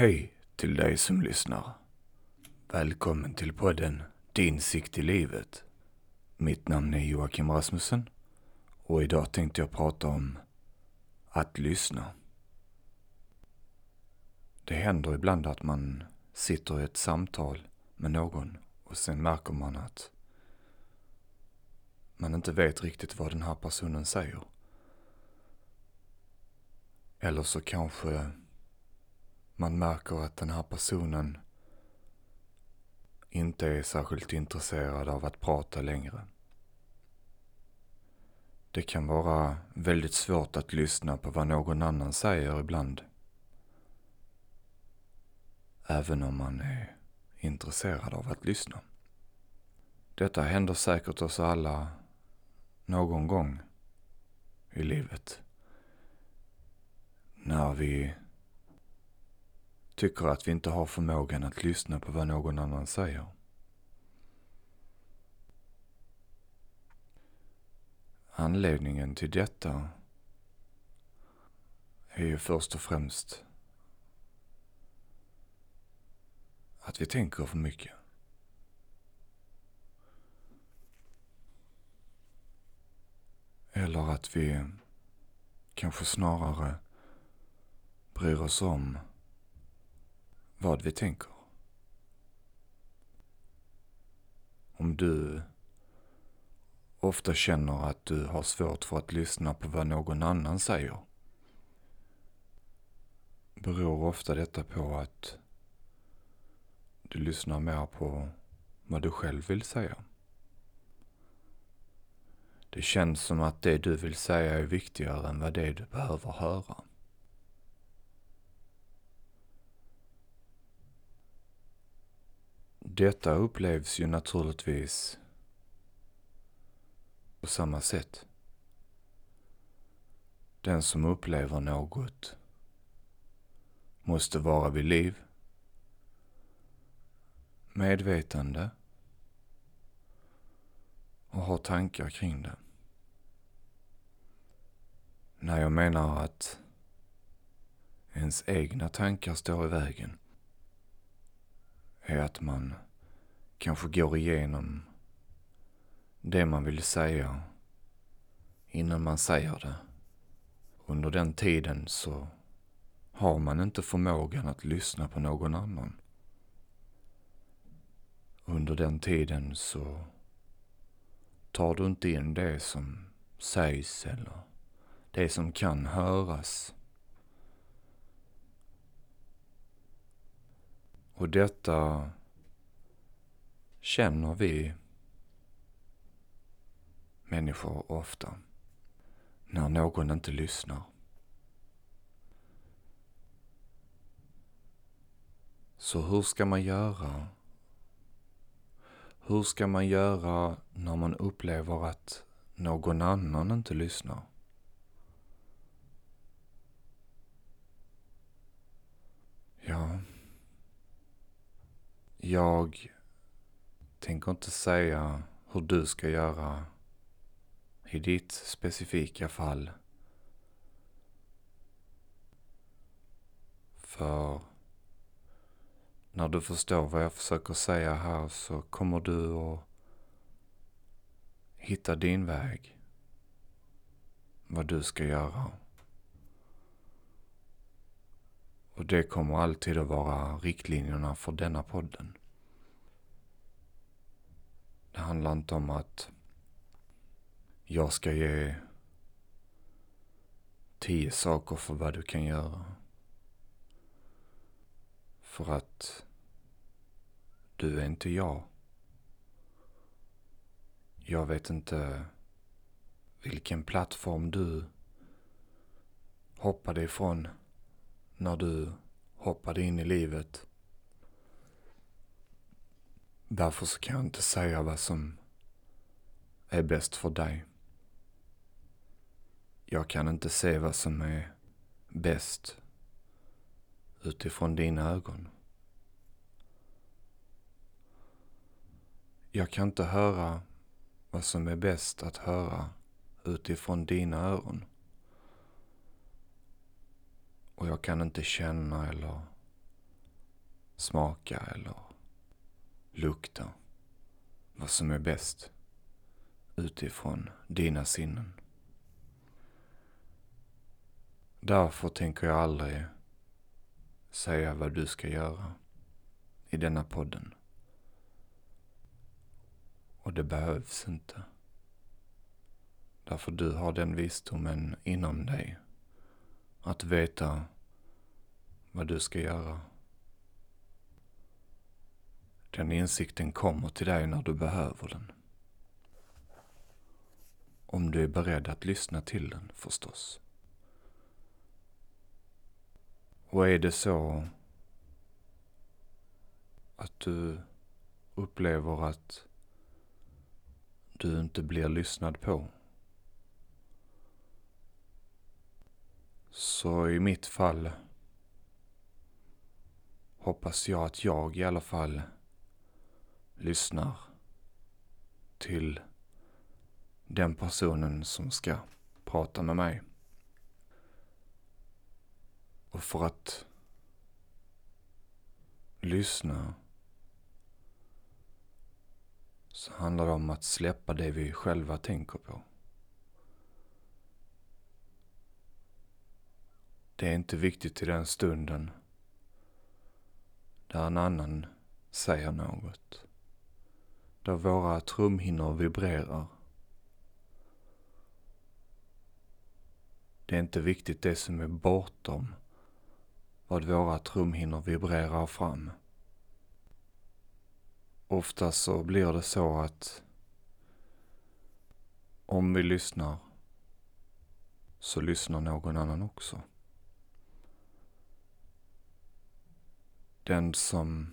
Hej till dig som lyssnar. Välkommen till podden Din sikt i livet. Mitt namn är Joakim Rasmussen och idag tänkte jag prata om att lyssna. Det händer ibland att man sitter i ett samtal med någon och sen märker man att man inte vet riktigt vad den här personen säger. Eller så kanske man märker att den här personen inte är särskilt intresserad av att prata längre. Det kan vara väldigt svårt att lyssna på vad någon annan säger ibland. Även om man är intresserad av att lyssna. Detta händer säkert oss alla någon gång i livet. När vi tycker att vi inte har förmågan att lyssna på vad någon annan säger. Anledningen till detta är ju först och främst att vi tänker för mycket. Eller att vi kanske snarare bryr oss om vad vi tänker. Om du ofta känner att du har svårt för att lyssna på vad någon annan säger beror ofta detta på att du lyssnar mer på vad du själv vill säga. Det känns som att det du vill säga är viktigare än vad det du behöver höra. Detta upplevs ju naturligtvis på samma sätt. Den som upplever något måste vara vid liv, medvetande och ha tankar kring det. När jag menar att ens egna tankar står i vägen är att man kanske går igenom det man vill säga innan man säger det. Under den tiden så har man inte förmågan att lyssna på någon annan. Under den tiden så tar du inte in det som sägs eller det som kan höras. Och detta känner vi människor ofta när någon inte lyssnar. Så hur ska man göra? Hur ska man göra när man upplever att någon annan inte lyssnar? Ja, jag tänker inte säga hur du ska göra i ditt specifika fall. För när du förstår vad jag försöker säga här så kommer du att hitta din väg. Vad du ska göra. Och det kommer alltid att vara riktlinjerna för denna podden. Det handlar inte om att jag ska ge tio saker för vad du kan göra. För att du är inte jag. Jag vet inte vilken plattform du hoppade ifrån när du hoppade in i livet. Därför så kan jag inte säga vad som är bäst för dig. Jag kan inte se vad som är bäst utifrån dina ögon. Jag kan inte höra vad som är bäst att höra utifrån dina öron. Och jag kan inte känna eller smaka eller lukta vad som är bäst utifrån dina sinnen. Därför tänker jag aldrig säga vad du ska göra i denna podden. Och det behövs inte. Därför du har den visdomen inom dig. Att veta vad du ska göra. Den insikten kommer till dig när du behöver den. Om du är beredd att lyssna till den förstås. Och är det så att du upplever att du inte blir lyssnad på. Så i mitt fall hoppas jag att jag i alla fall lyssnar till den personen som ska prata med mig. Och för att lyssna så handlar det om att släppa det vi själva tänker på. Det är inte viktigt i den stunden där en annan säger något. Där våra trumhinnor vibrerar. Det är inte viktigt det som är bortom vad våra trumhinnor vibrerar fram. Ofta så blir det så att om vi lyssnar så lyssnar någon annan också. Den som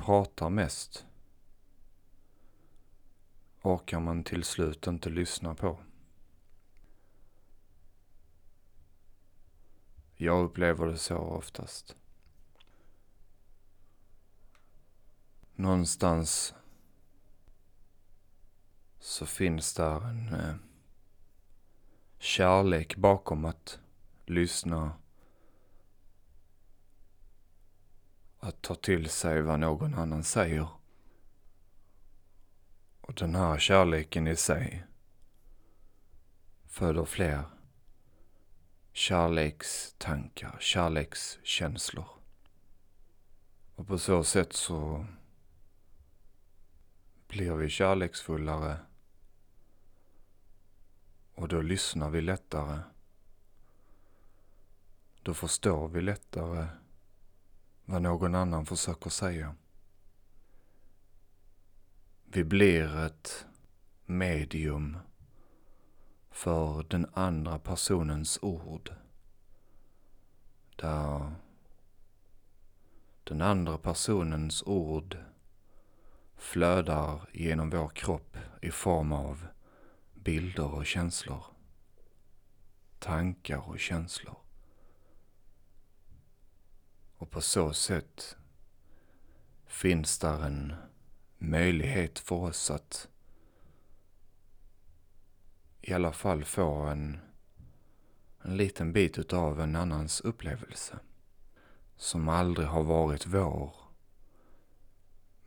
pratar mest orkar man till slut inte lyssna på. Jag upplever det så oftast. Någonstans så finns där en eh, kärlek bakom att lyssna. Att ta till sig vad någon annan säger. Och den här kärleken i sig föder fler kärlekstankar, kärlekskänslor. Och på så sätt så blir vi kärleksfullare och då lyssnar vi lättare. Då förstår vi lättare vad någon annan försöker säga. Vi blir ett medium för den andra personens ord. Där den andra personens ord flödar genom vår kropp i form av bilder och känslor. Tankar och känslor. Och på så sätt finns där en möjlighet för oss att i alla fall få en, en liten bit utav en annans upplevelse. Som aldrig har varit vår.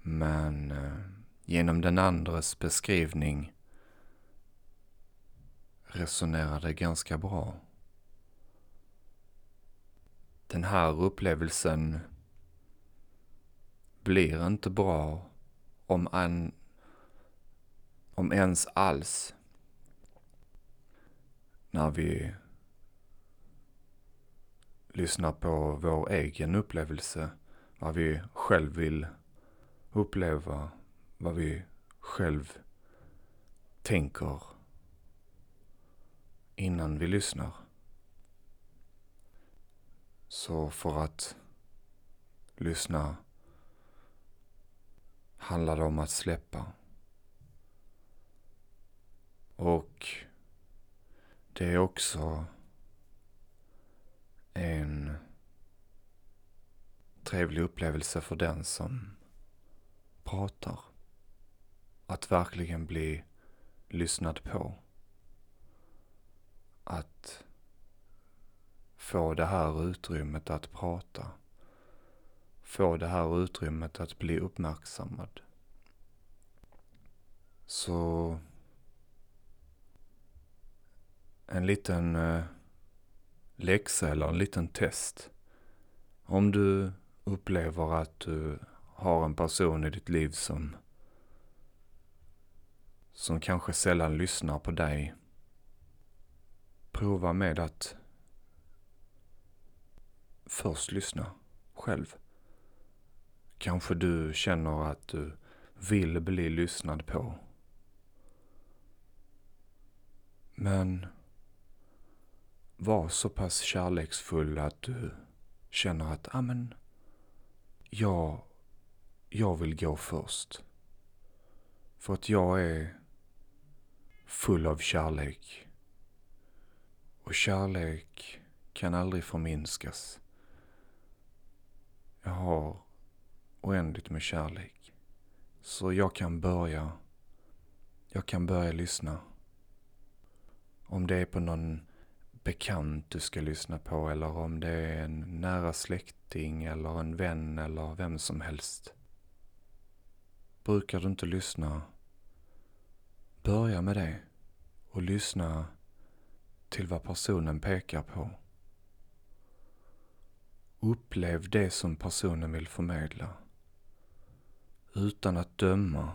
Men eh, genom den andres beskrivning resonerade ganska bra. Den här upplevelsen blir inte bra om, en, om ens alls när vi lyssnar på vår egen upplevelse, vad vi själv vill uppleva, vad vi själv tänker innan vi lyssnar. Så för att lyssna handlar det om att släppa. Och det är också en trevlig upplevelse för den som pratar. Att verkligen bli lyssnad på. Att få det här utrymmet att prata få det här utrymmet att bli uppmärksammad. Så en liten eh, läxa eller en liten test. Om du upplever att du har en person i ditt liv som som kanske sällan lyssnar på dig. Prova med att först lyssna själv. Kanske du känner att du vill bli lyssnad på. Men var så pass kärleksfull att du känner att, ja men, jag, jag vill gå först. För att jag är full av kärlek. Och kärlek kan aldrig förminskas. Jag har oändligt med kärlek. Så jag kan börja, jag kan börja lyssna. Om det är på någon bekant du ska lyssna på eller om det är en nära släkting eller en vän eller vem som helst. Brukar du inte lyssna, börja med det och lyssna till vad personen pekar på. Upplev det som personen vill förmedla. Utan att döma.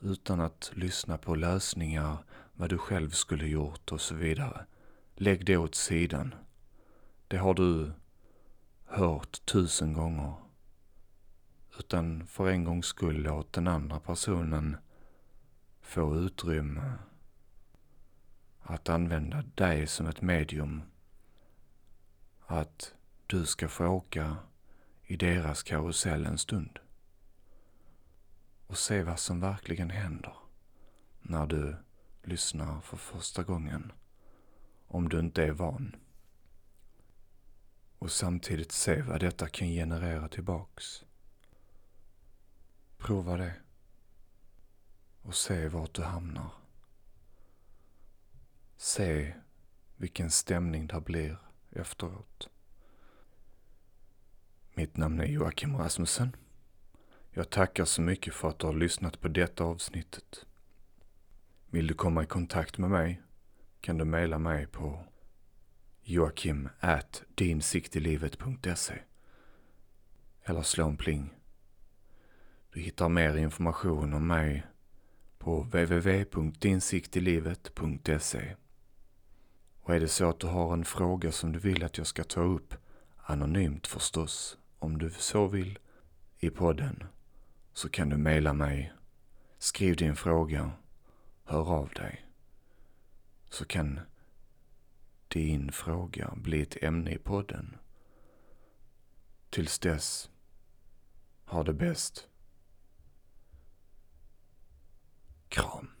Utan att lyssna på lösningar vad du själv skulle gjort och så vidare. Lägg det åt sidan. Det har du hört tusen gånger. Utan för en gångs skull låt den andra personen få utrymme att använda dig som ett medium. Att du ska få åka i deras karusell en stund. Och se vad som verkligen händer när du lyssnar för första gången. Om du inte är van. Och samtidigt se vad detta kan generera tillbaks. Prova det. Och se vart du hamnar. Se vilken stämning det blir efteråt. Mitt namn är Joakim Rasmussen. Jag tackar så mycket för att du har lyssnat på detta avsnittet. Vill du komma i kontakt med mig kan du mejla mig på joakim.dinsiktilivet.se eller slå en pling. Du hittar mer information om mig på www.dinsiktilivet.se och är det så att du har en fråga som du vill att jag ska ta upp, anonymt förstås, om du så vill, i podden, så kan du mejla mig. Skriv din fråga hör av dig. Så kan din fråga bli ett ämne i podden. Tills dess, ha det bäst. Kram.